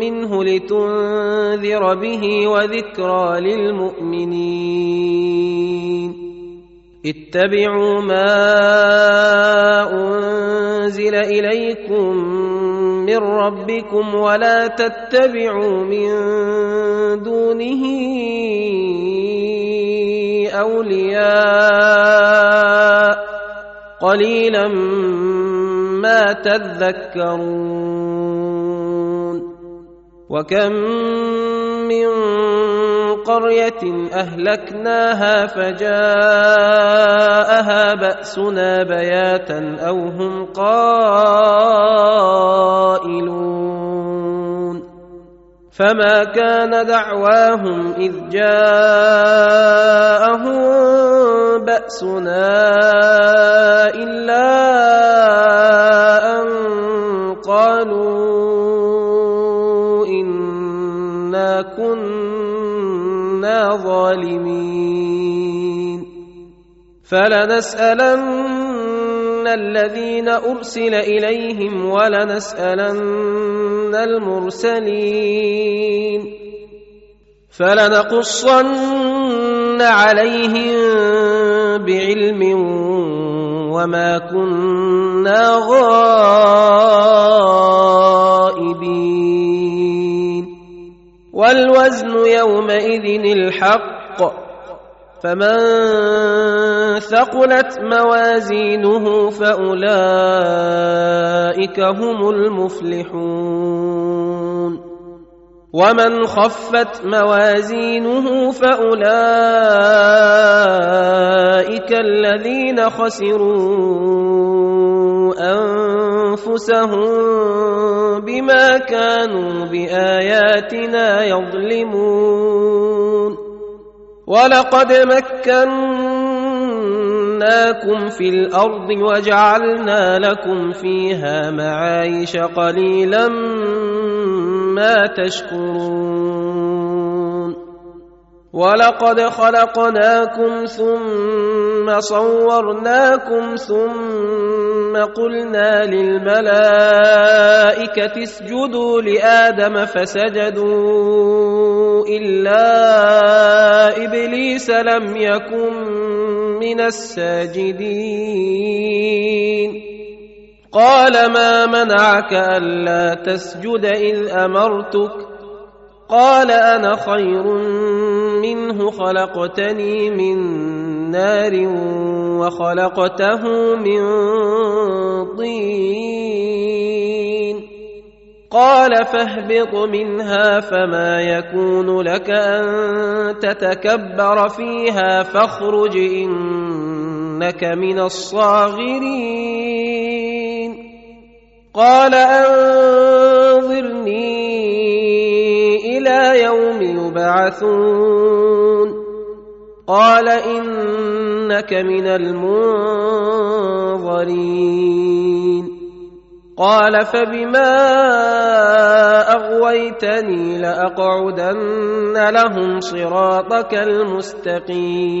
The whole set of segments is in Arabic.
منه لتنذر به وذكرى للمؤمنين. اتبعوا ما أنزل إليكم من ربكم ولا تتبعوا من دونه أولياء. قليلا ما تذكرون. وكم من قريه اهلكناها فجاءها باسنا بياتا أو هم قائلون فما كان دعواهم اذ جاءهم باسنا الا ان قالوا انا كنا ظالمين فلنسالن الذين ارسل اليهم ولنسالن المرسلين فلنقصن عليهم بعلم وما كنا غائبين والوزن يومئذ الحق. فمن ثقلت موازينه فأولئك هم المفلحون. ومن خفت موازينه فأولئك الذين خسروا أنفسهم بما كانوا بآياتنا يظلمون. ولقد مكناكم في الأرض وجعلنا لكم فيها معايش قليلا ما تشكرون. ولقد خلقناكم ثم صورناكم ثم قلنا للملائكة اسجدوا لآدم فسجدوا إلا إبليس لم يكن من الساجدين. قال ما منعك ألا تسجد إذ أمرتك؟ قال أنا خير منه خلقتني من نار وخلقته من طين. قال فاهبط منها فما يكون لك أن تتكبر فيها فاخرج إنك من الصاغرين. قال أنظرني إلى يوم يبعثون قال إنك من المنظرين قال فبما أغويتني لأقعدن لهم صراطك المستقيم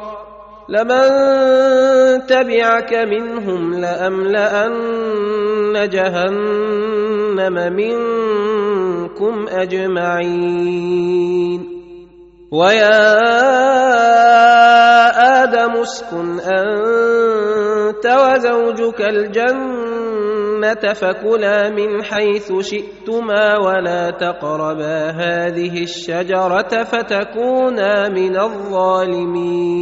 لمن تبعك منهم لأملأن جهنم منكم أجمعين. ويا آدم اسكن أنت وزوجك الجنه فكلا من حيث شئتما ولا تقربا هذه الشجرة فتكونا من الظالمين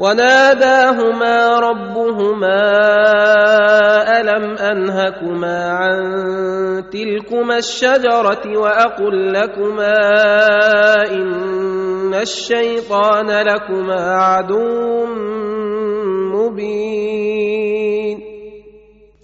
وناداهما ربهما ألم أنهكما عن تلكما الشجرة وأقل لكما إن الشيطان لكما عدو مبين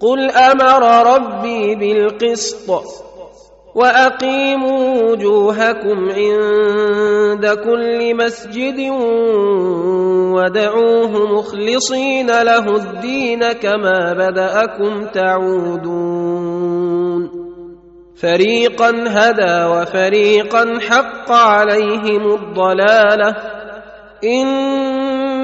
قل أمر ربي بالقسط واقيموا وجوهكم عند كل مسجد ودعوه مخلصين له الدين كما بداكم تعودون فريقا هدى وفريقا حق عليهم الضلاله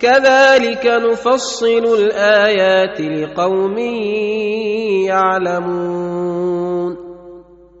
كذلك نفصل الآيات لقوم يعلمون.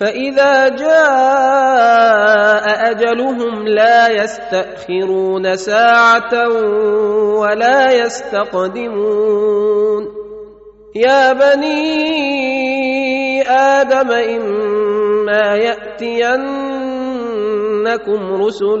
فإذا جاء أجلهم لا يستأخرون ساعة ولا يستقدمون. يا بني آدم إما يأتينكم رسل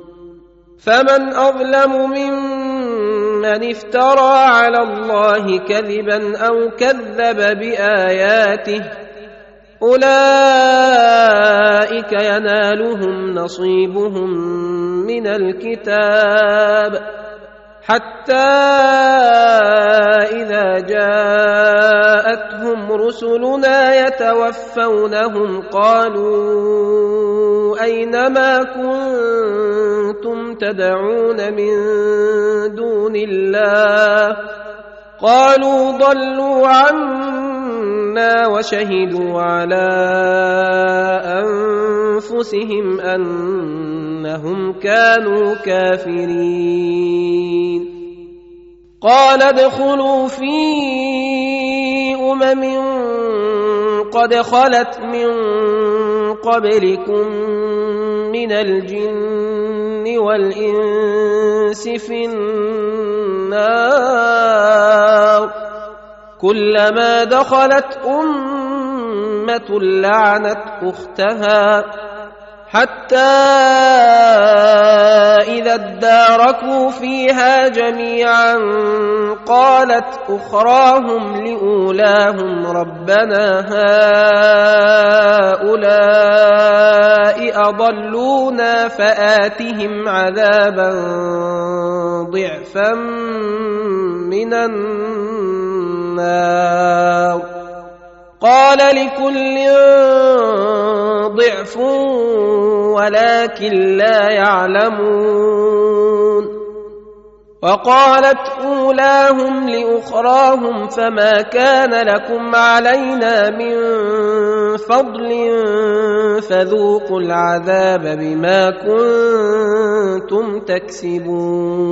فمن أظلم ممن افترى على الله كذبا أو كذب بآياته أولئك ينالهم نصيبهم من الكتاب حتى إذا جاءتهم رسلنا يتوفونهم قالوا اين ما كنتم تدعون من دون الله قالوا ضلوا عنا وشهدوا على أنفسهم أنهم كانوا كافرين. قال ادخلوا في أمم قد خلت من قبلكم من الجن والإنس في النار كلما دخلت أمة لعنت أختها حتى إذا اداركوا فيها جميعا قالت أخراهم لأولاهم ربنا هؤلاء أضلونا فآتهم عذابا ضعفا من النار. قال لكل ضعف ولكن لا يعلمون. وقالت أولاهم لأخراهم فما كان لكم علينا من فضل فذوقوا العذاب بما كنتم تكسبون.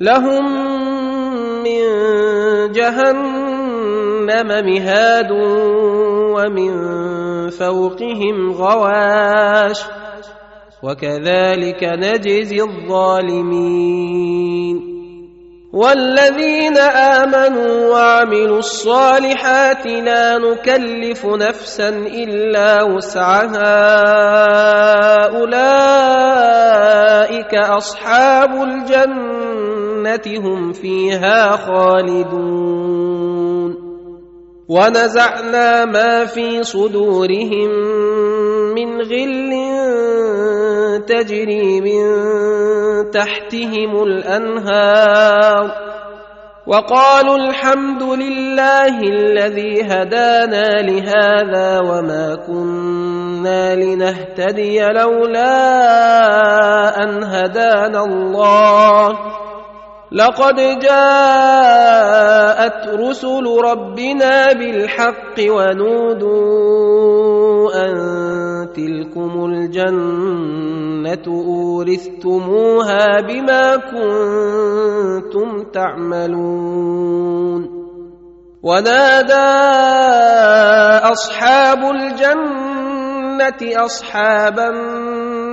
لهم من جهنم مهاد ومن فوقهم غواش وكذلك نجزي الظالمين والذين آمنوا وعملوا الصالحات لا نكلف نفسا إلا وسعها. أولئك أصحاب الجنة هم فيها خالدون. ونزعنا ما في صدورهم من غل تجري من تحتهم الأنهار وقالوا الحمد لله الذي هدانا لهذا وما كنا لنهتدي لولا أن هدانا الله لقد جاءت رسل ربنا بالحق ونودوا أن تلكم الجنة أورثتموها بما كنتم تعملون. ونادى أصحاب الجنة اصحاب النار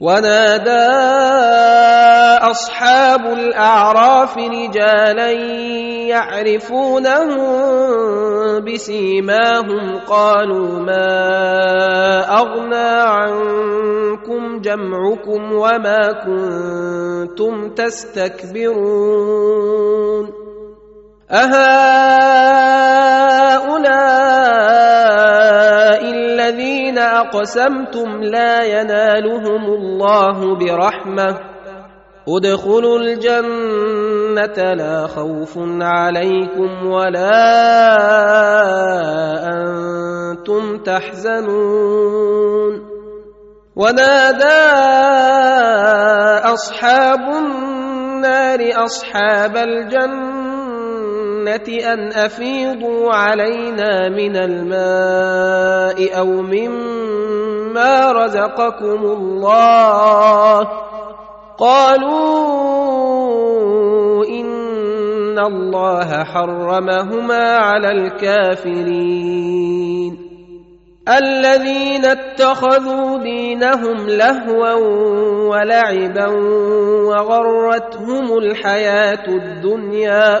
ونادى أصحاب الأعراف رجالا يعرفونهم بسيماهم قالوا ما أغنى عنكم جمعكم وما كنتم تستكبرون أهؤلاء الذين أقسمتم لا ينالهم الله برحمة. ادخلوا الجنة لا خوف عليكم ولا أنتم تحزنون. ونادى أصحاب النار أصحاب الجنه ان افيضوا علينا من الماء أو مما رزقكم الله قالوا ان الله حرمهما على الكافرين الذين اتخذوا دينهم لهوا ولعبا وغرتهم الحياة الدنيا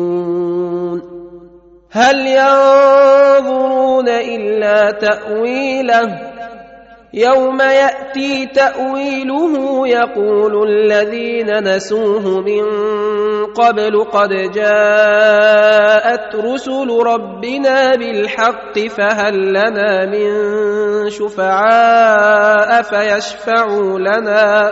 هل ينظرون إلا تأويله؟ يوم يأتي تأويله يقول الذين نسوه من قبل قد جاءت رسل ربنا بالحق فهل لنا من شفعاء فيشفعوا لنا؟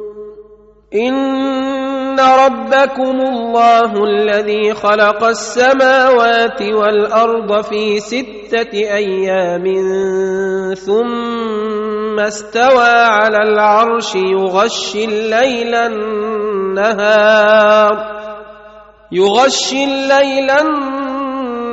ان ربكم الله الذي خلق السماوات والارض في سته أيام ثم استوى على العرش يغشي الليل النهار يغشي الليل النهار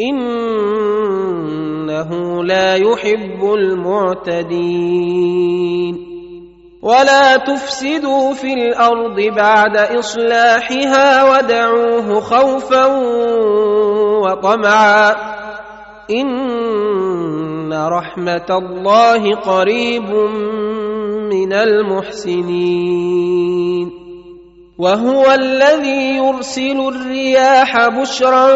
إنه لا يحب المعتدين. ولا تفسدوا في الأرض بعد إصلاحها ودعوه خوفا وطمعا. إن رحمة الله قريب من المحسنين. وهو الذي يرسل الرياح بشرا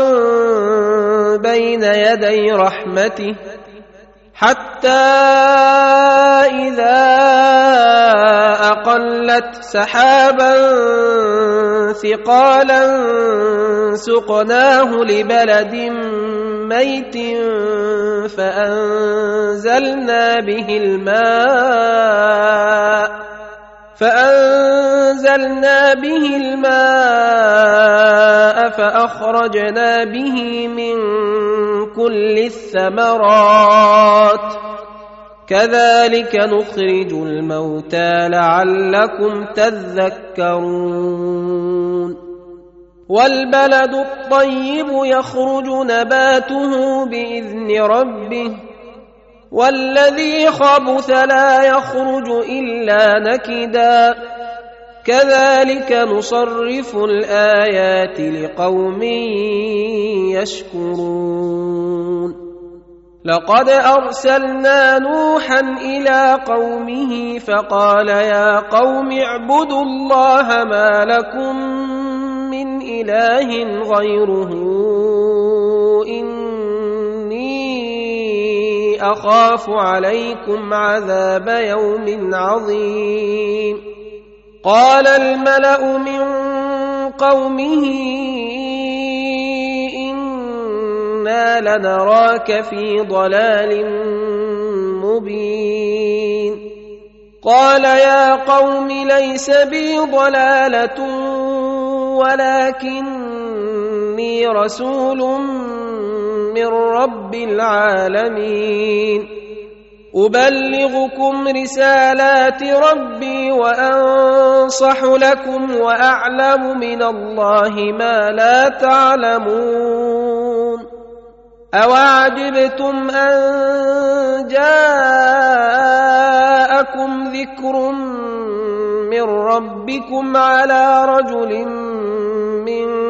بين يدي رحمته حتى إذا أقلت سحابا ثقالا سقناه لبلد ميت فأنزلنا به الماء فأنزلنا به الماء فأخرجنا به من كل الثمرات. كذلك نخرج الموتى لعلكم تذكرون. والبلد الطيب يخرج نباته بإذن ربه والذي خبث لا يخرج إلا نكدا. كذلك نصرف الآيات لقوم يشكرون. لقد أرسلنا نوحا إلى قومه فقال يا قوم اعبدوا الله ما لكم من إله غيره اني أخاف عليكم عذاب يوم عظيم. قال الملأ من قومه أنا لنراك في ضلال مبين. قال يا قوم ليس بي ضلالة ولكني رسول من رب العالمين. أبلغكم رسالات ربي وأنصح لكم وأعلم من الله ما لا تعلمون. أوعجبتم أن جاءكم ذكر من ربكم على رجل منكم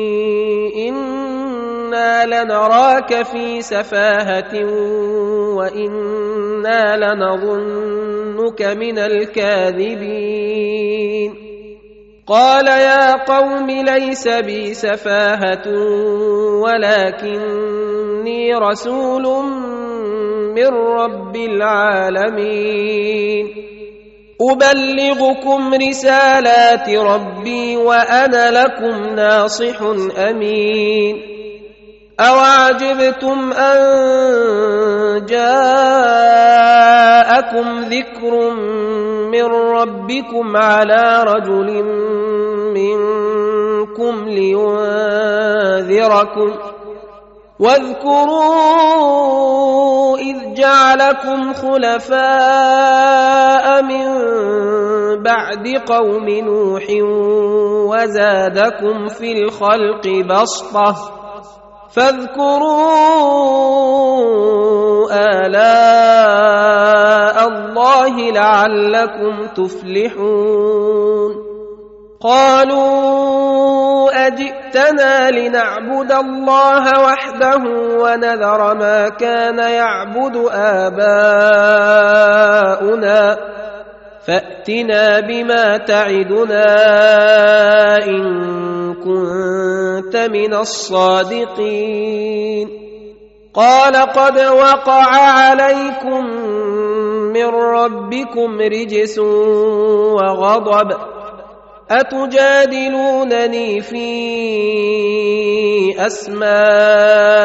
أنا لنراك في سفاهه وأنا لنظنك من الكاذبين قال يا قوم ليس بي سفاهه ولكني رسول من رب العالمين ابلغكم رسالات ربي وأنا لكم ناصح امين اوعجبتم ان جاءكم ذكر من ربكم على رجل منكم لينذركم واذكروا اذ جعلكم خلفاء من بعد قوم نوح وزادكم في الخلق بسطه فاذكروا آلاء الله لعلكم تفلحون. قالوا أجئتنا لنعبد الله وحده ونذر ما كان يعبد آباؤنا فأتنا بما تعدنا إن كنت من الصادقين. قال قد وقع عليكم من ربكم رجس وغضب. أتجادلونني في أسماء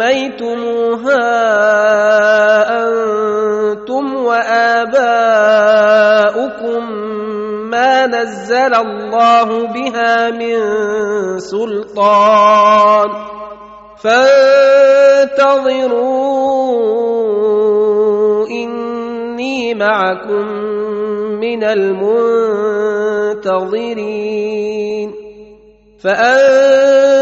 سميتموها أنتم واباؤكم ما نزل الله بها من سلطان فانتظروا اني معكم من المنتظرين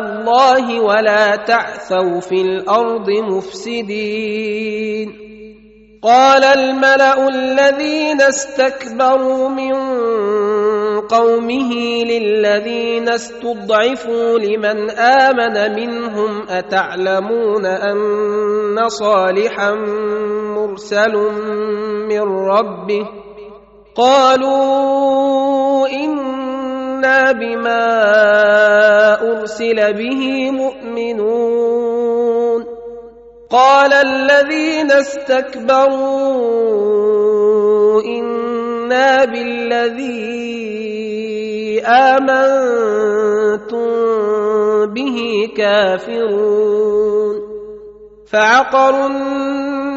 الله ولا تعثوا في الأرض مفسدين. قال الملأ الذين استكبروا من قومه للذين استضعفوا لمن آمن منهم أتعلمون أن صالحا مرسل من ربه ۖ؟ قالوا أنا بما ارسل به مؤمنون قال الذين استكبروا أنا بالذي امنتم به كافرون فعقروا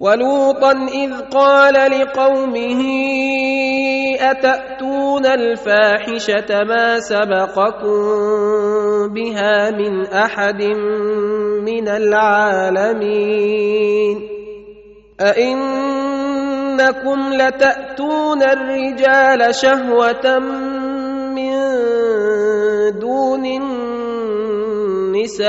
ولوطا إذ قال لقومه أتأتون الفاحشة ما سبقكم بها من أحد من العالمين أئنكم لتأتون الرجال شهوة من دون النساء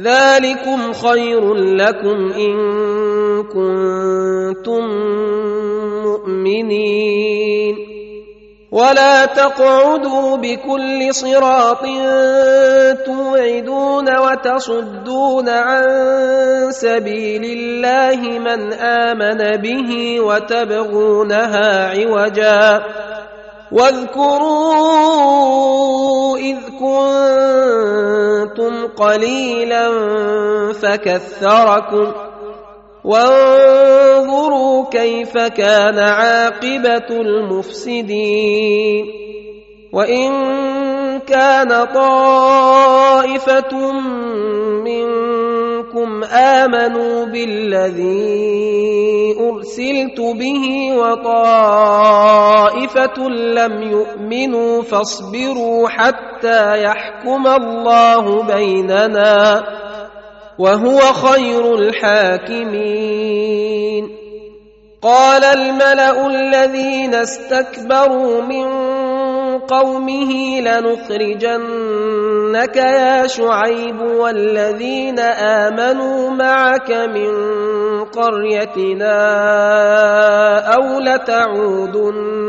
ذلكم خير لكم إن كنتم مؤمنين. ولا تقعدوا بكل صراط توعدون وتصدون عن سبيل الله من آمن به وتبغونها عوجا. واذكروا إذ كنتم قليلا فكثركم وانظروا كيف كان عاقبة المفسدين وإن كان طائفة منكم آمنوا بالذي أرسلت به وطائفة لم يؤمنوا فاصبروا حتى يحكم الله بيننا وهو خير الحاكمين. قال الملأ الذين استكبروا من قومه لنخرجنك يا شعيب والذين آمنوا معك من قريتنا أو لتعودن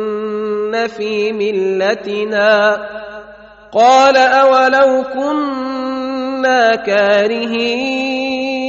في ملتنا قال أولو كنا كارهين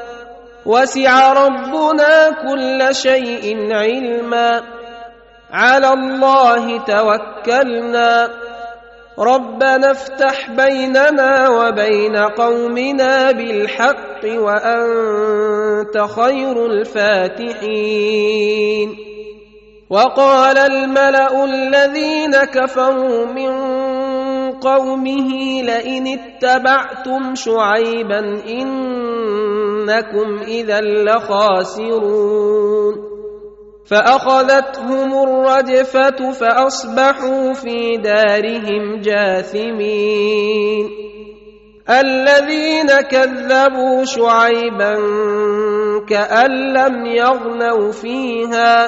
وسع ربنا كل شيء علما. على الله توكلنا. ربنا افتح بيننا وبين قومنا بالحق وأنت خير الفاتحين. وقال الملأ الذين كفروا من قومه لئن اتبعتم شعيبا إنكم إذا لخاسرون. فأخذتهم الرجفة فأصبحوا في دارهم جاثمين. الذين كذبوا شعيبا كأن لم يغنوا فيها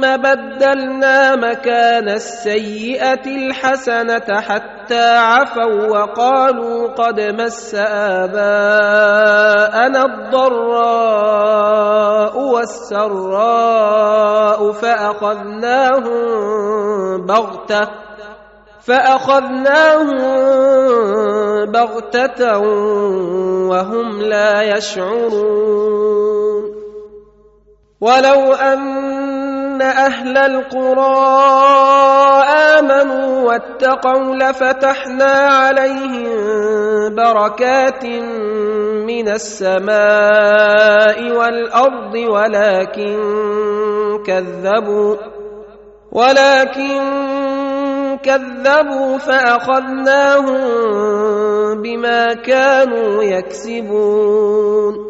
بدلنا مكان السيئة الحسنة حتى عفوا وقالوا قد مس آباءنا الضراء والسراء فأخذناهم بغتة فأخذناهم بغتة وهم لا يشعرون ولو أن أهل القرى امنوا واتقوا لفتحنا عليهم بركات من السماء والارض ولكن كذبوا ولكن كذبوا فاخذناهم بما كانوا يكسبون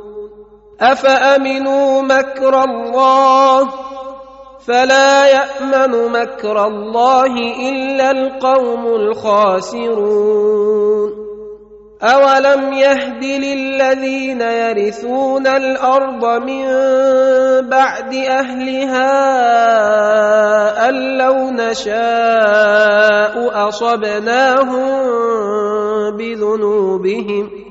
أفأمنوا مكر الله فلا يأمن مكر الله إلا القوم الخاسرون أولم يهد للذين يرثون الأرض من بعد أهلها أن لو نشاء أصبناهم بذنوبهم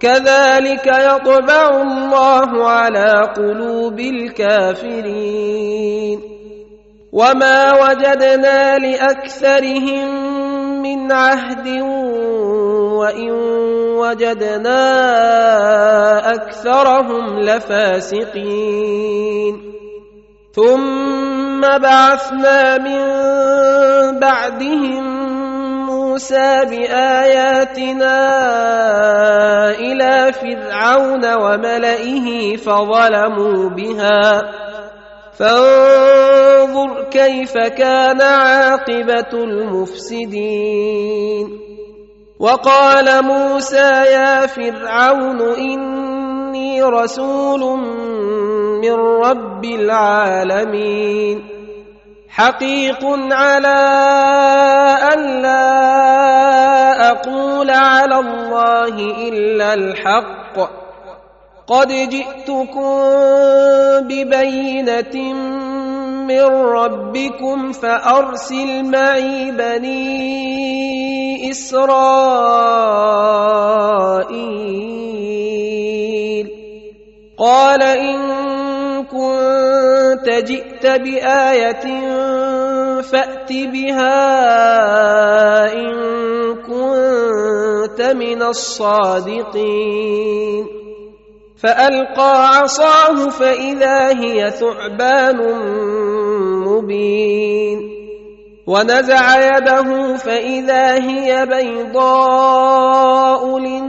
كذلك يطبع الله على قلوب الكافرين. وما وجدنا لأكثرهم من عهد وإن وجدنا أكثرهم لفاسقين. ثم بعثنا من بعدهم موسى بآياتنا إلى فرعون وملئه فظلموا بها. فانظر كيف كان عاقبة المفسدين. وقال موسى يا فرعون إني رسول من رب العالمين. حقيق على أن لا أقول على الله إلا الحق. قد جئتكم ببينة من ربكم فأرسل معي بني إسرائيل. قال إن كنت جئت بآية فأت بها إن كنت من الصادقين. فألقى عصاه فإذا هي ثعبان مبين. ونزع يده فإذا هي بيضاء للناظرين.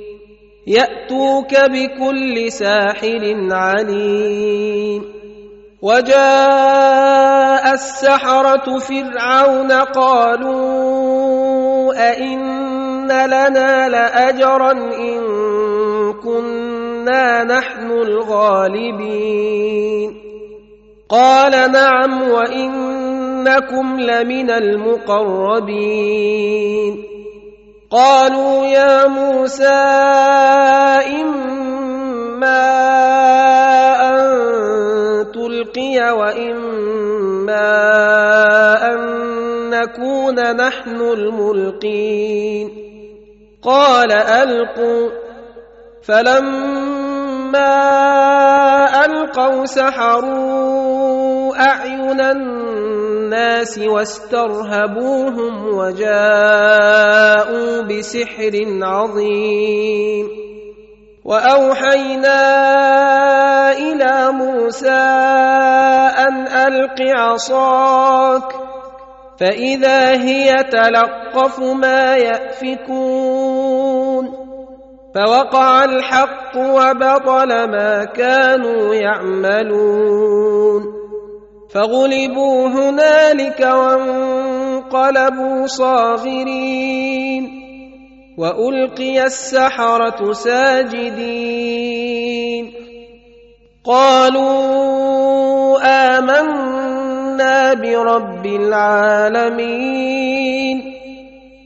يأتوك بكل ساحر عليم. وجاء السحرة فرعون قالوا أئن لنا لأجرا إن كنا نحن الغالبين. قال نعم وإنكم لمن المقربين. قالوا يا موسى إما أن تلقي وإما أن نكون نحن الملقين. قال ألقوا. فلما ألقوا سحروا أعين الناس واسترهبوهم وجاءوا بسحر عظيم. وأوحينا إلى موسى أن ألق عصاك فإذا هي تلقف ما يأفكون. فوقع الحق وبطل ما كانوا يعملون. فغلبوا هنالك وانقلبوا صاغرين وألقي السحرة ساجدين قالوا آمنا برب العالمين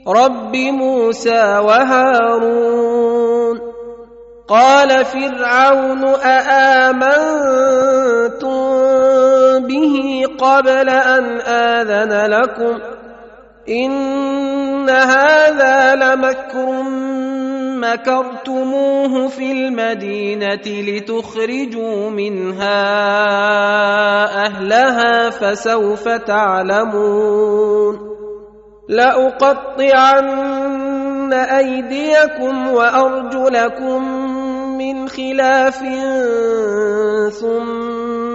رب موسى وهارون قال فرعون أآمنتم به قبل أن آذن لكم إن هذا لمكر مكرتموه في المدينة لتخرجوا منها أهلها فسوف تعلمون لأقطعن أيديكم وأرجلكم من خلاف ثم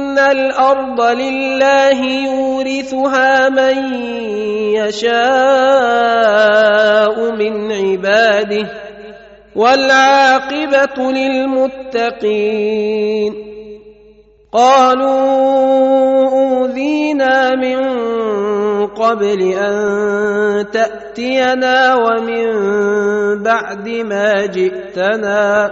ان الأرض لله يورثها من يشاء من عباده والعاقبه للمتقين قالوا اوذينا من قبل ان تاتينا ومن بعد ما جئتنا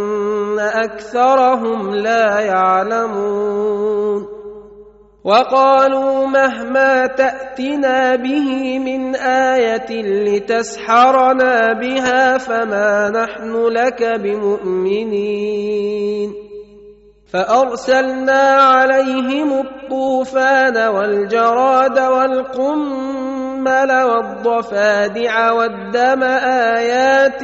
أكثرهم لا يعلمون وقالوا مهما تأتنا به من آية لتسحرنا بها فما نحن لك بمؤمنين فأرسلنا عليهم الطوفان والجراد والقمل والضفادع والدم آيات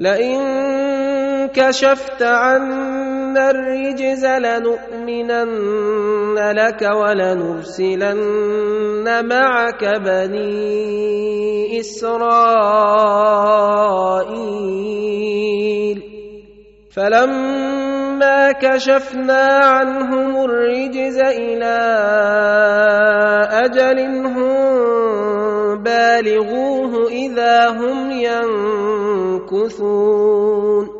لئن كشفت عنا الرجز لنؤمنن لك ولنرسلن معك بني إسرائيل. فلما كشفنا عنهم الرجز إلى أجل هم بالغوه اذا هم ينكثون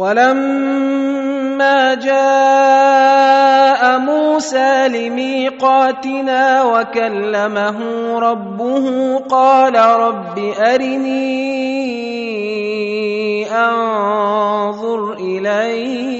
ولما جاء موسى لميقاتنا وكلمه ربه قال رب أرني أنظر إليك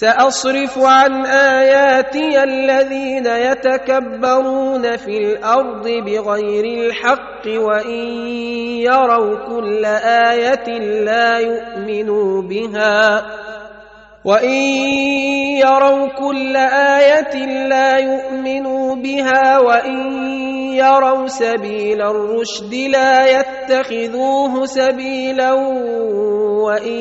سأصرف عن آياتي الذين يتكبرون في الأرض بغير الحق وإن يروا كل آية لا يؤمنوا بها وان يروا كل إيه لا يؤمنوا بها وان يروا سبيل الرشد لا يتخذوه سبيلا وان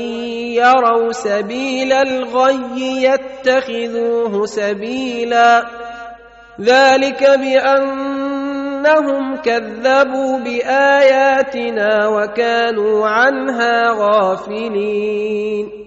يروا سبيل الغي يتخذوه سبيلا ذلك بانهم كذبوا باياتنا وكانوا عنها غافلين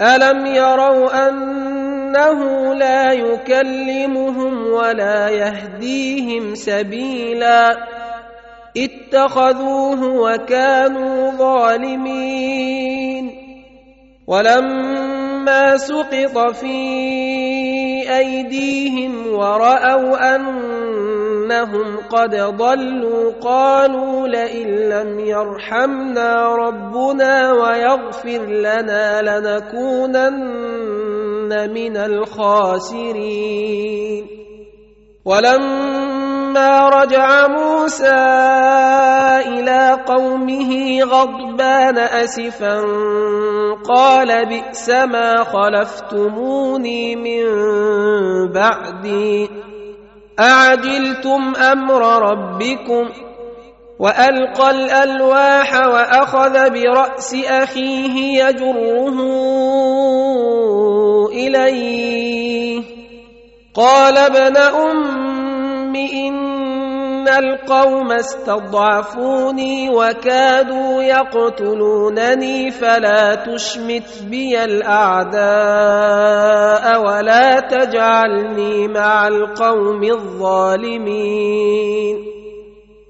الم يروا انه لا يكلمهم ولا يهديهم سبيلا اتخذوه وكانوا ظالمين ولما سقط في ايديهم وراوا ان إنهم قد ضلوا قالوا لئن لم يرحمنا ربنا ويغفر لنا لنكونن من الخاسرين. ولما رجع موسى إلى قومه غضبان أسفا قال بئس ما خلفتموني من بعدي. أعجلتم أمر ربكم وألقى الألواح وأخذ برأس أخيه يجره إليه. قال ابن أم إن القوم استضعفوني وكادوا يقتلونني فلا تشمت بي الاعداء ولا تجعلني مع القوم الظالمين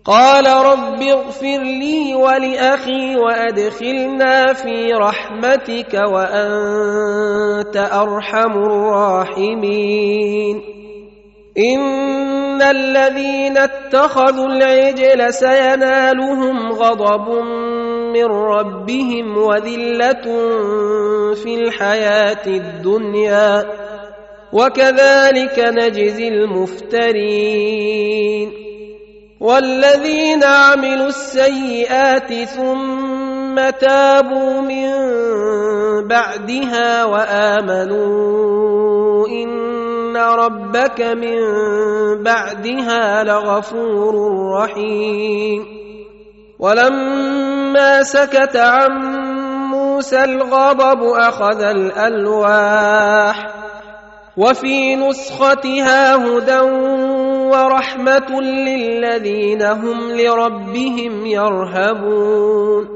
قال رب اغفر لي ولاخي وادخلنا في رحمتك وانت ارحم الراحمين ان الذين اتخذوا العجل سينالهم غضب من ربهم وذله في الحياة الدنيا وكذلك نجزي المفترين والذين عملوا السيئات ثم تابوا من بعدها وامنوا ان ربك من بعدها لغفور رحيم ولما سكت عن موسى الغضب اخذ الالواح وفي نسختها هدى ورحمه للذين هم لربهم يرهبون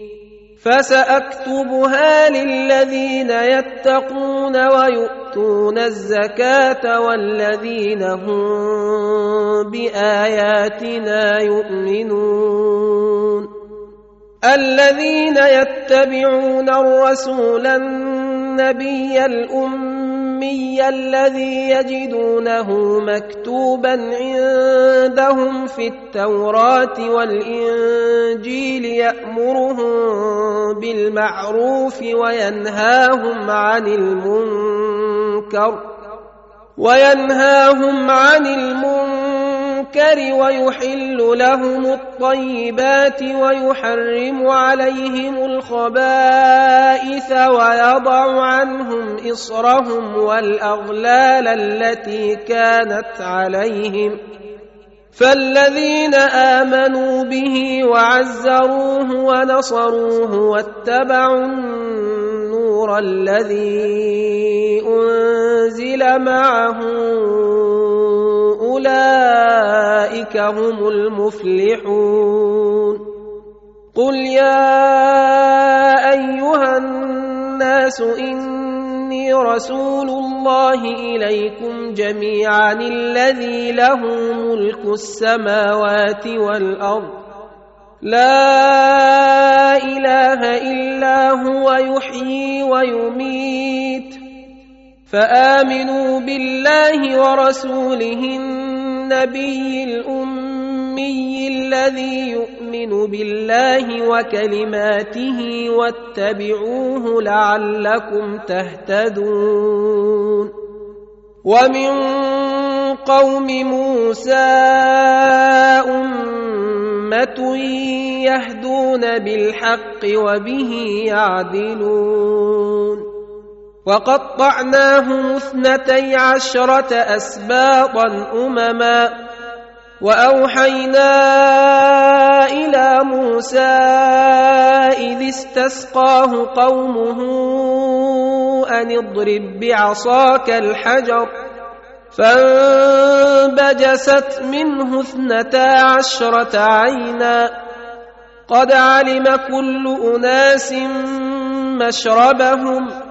فسأكتبها للذين يتقون ويؤتون الزكاة والذين هم بآياتنا يؤمنون. الذين يتبعون الرسول النبي الأمي الذي يجدونه مكتوبا عندهم في التوراة والإنجيل يأمرهم بالمعروف وينهاهم عن المنكر وينهاهم عن المنكر ويحل لهم الطيبات ويحرم عليهم الخبائث ويضع عنهم إصرهم والأغلال التي كانت عليهم فالذين آمنوا به وعزروه ونصروه واتبعوا النور الذي أنزل معه أولئك هم المفلحون. قل يا أيها الناس إني رسول الله إليكم جميعا الذي له ملك السماوات والأرض. لا إله إلا هو يحيي ويميت. فآمنوا بالله ورسوله النبي الأمي الذي يؤمن بالله وكلماته واتبعوه لعلكم تهتدون. ومن قوم موسى أمة يهدون بالحق وبه يعدلون. وقطعناهم اثنتي عشرة أسباطا أمما وأوحينا إلى موسى إذ استسقاه قومه أن اضرب بعصاك الحجر فانبجست منه اثنتا عشرة عينا قد علم كل أناس مشربهم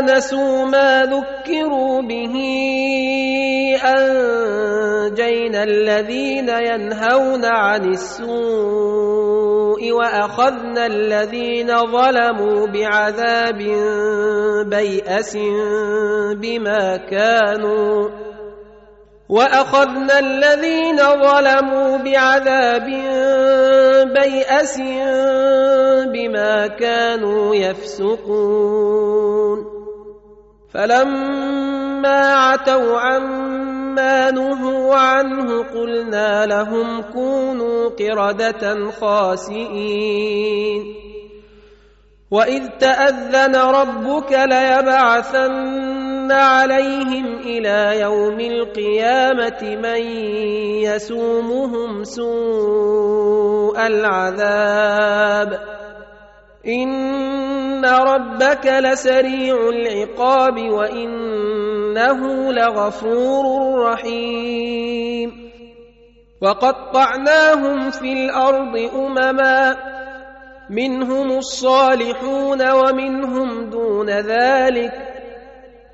نسوا ما ذكروا به انجينا الذين ينهون عن السوء واخذنا الذين ظلموا بعذاب بيأس بما كانوا واخذنا الذين ظلموا بعذاب بيأس بما كانوا يفسقون. فلما عتوا عما نهوا عنه قلنا لهم كونوا قردة خاسئين. وإذ تأذن ربك ليبعثن عليهم إلى يوم القيامة من يسومهم سوء العذاب. إن ربك لسريع العقاب وإنه لغفور رحيم. وقطعناهم في الأرض أمما منهم الصالحون ومنهم دون ذلك.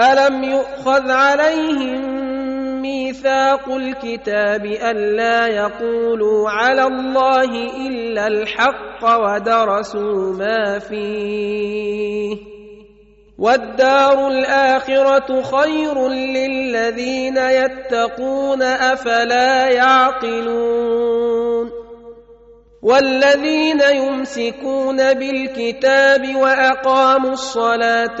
الم يؤخذ عليهم ميثاق الكتاب الا يقولوا على الله الا الحق ودرسوا ما فيه والدار الاخره خير للذين يتقون افلا يعقلون والذين يمسكون بالكتاب واقاموا الصلاه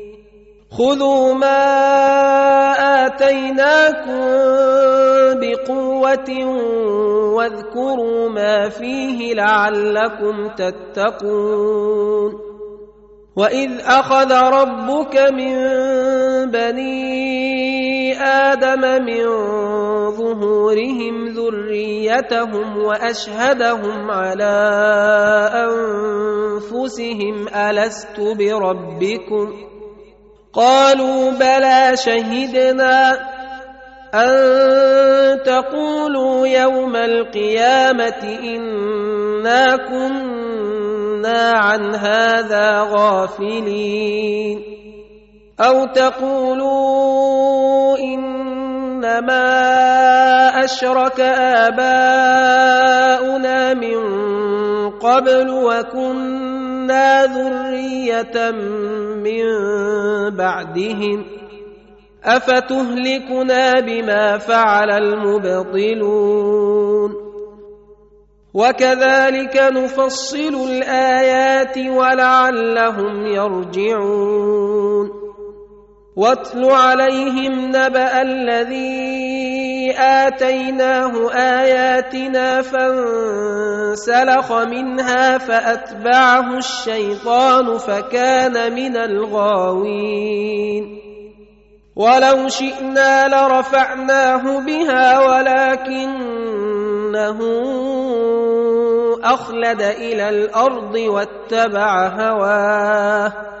خذوا ما اتيناكم بقوه واذكروا ما فيه لعلكم تتقون واذ اخذ ربك من بني آدم من ظهورهم ذريتهم واشهدهم على انفسهم الست بربكم قالوا بلى شهدنا أن تقولوا يوم القيامة إنا كنا عن هذا غافلين. أو تقولوا إنما أشرك آباؤنا من قبل وكنا ذريه من بعدهم افتهلكنا بما فعل المبطلون وكذلك نفصل الايات ولعلهم يرجعون واتل عليهم نبأ الذي آتيناه آياتنا فانسلخ منها فأتبعه الشيطان فكان من الغاوين. ولو شئنا لرفعناه بها ولكنه أخلد إلى الأرض واتبع هواه.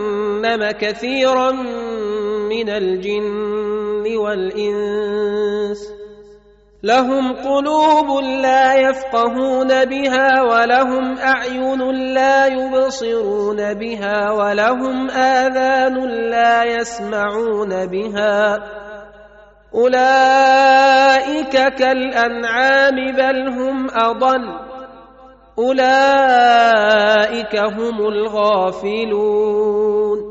كثيرا من الجن والإنس. لهم قلوب لا يفقهون بها ولهم أعين لا يبصرون بها ولهم آذان لا يسمعون بها. أولئك كالأنعام بل هم أضل. أولئك هم الغافلون.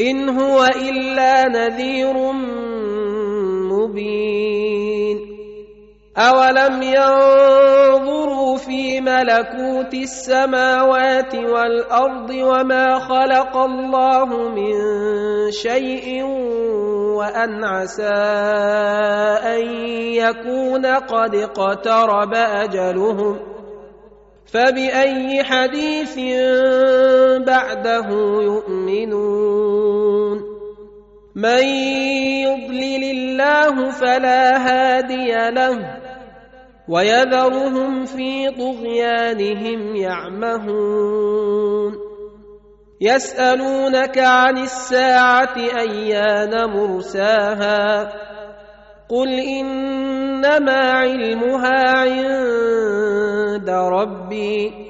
إن هو إلا نذير مبين. أولم ينظروا في ملكوت السماوات والأرض وما خلق الله من شيء وأن عسى أن يكون قد اقترب أجلهم. فبأي حديث بعده يؤمنون؟ من يضلل الله فلا هادي له ويذرهم في طغيانهم يعمهون يسألونك عن الساعة أيان مرساها قل إنما علمها عند ربي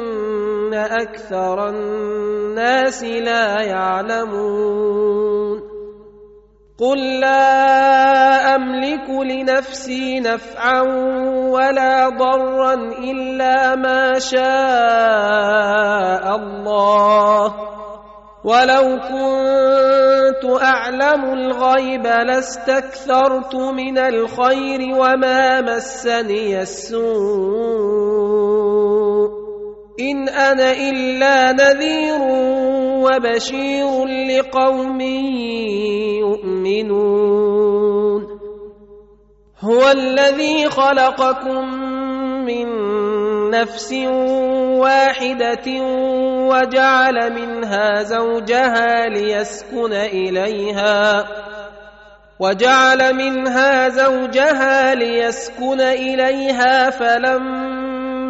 أكثر الناس لا يعلمون قل لا أملك لنفسي نفعا ولا ضرا إلا ما شاء الله ولو كنت أعلم الغيب لاستكثرت من الخير وما مسني السوء إن أنا إلا نذير وبشير لقوم يؤمنون. هو الذي خلقكم من نفس واحدة وجعل منها زوجها ليسكن إليها وجعل منها زوجها ليسكن إليها فلما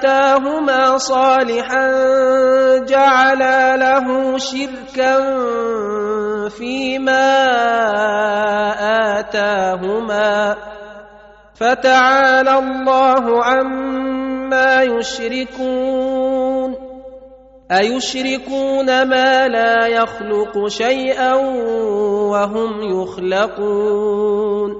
آتاهما صالحا جعلا له شركا فيما آتاهما فتعالى الله عما يشركون أيشركون ما لا يخلق شيئا وهم يخلقون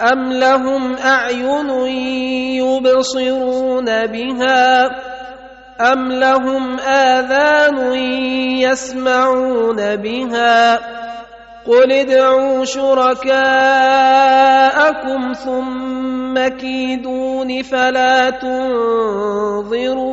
أم لهم أعين يبصرون بها أم لهم آذان يسمعون بها قل ادعوا شركاءكم ثم كيدون فلا تنظرون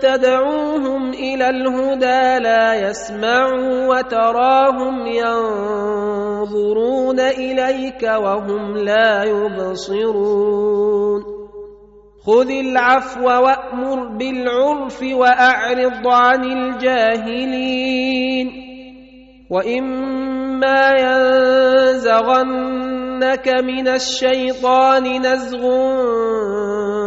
تدعوهم إلى الهدى لا يسمعوا وتراهم ينظرون إليك وهم لا يبصرون. خذ العفو وأمر بالعرف وأعرض عن الجاهلين. وإما ينزغنك من الشيطان نزغ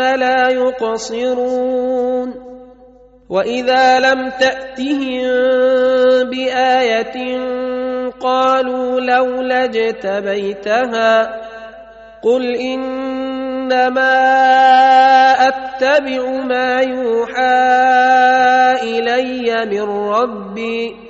ثم لا يقصرون وإذا لم تأتهم بآية قالوا لولا اجتبيتها قل إنما أتبع ما يوحى إلي من ربي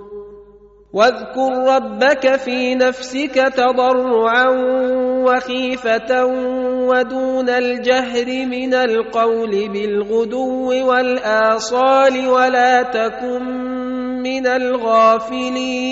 واذكر ربك في نفسك تضرعا وخيفة ودون الجهر من القول بالغدو والآصال ولا تكن من الغافلين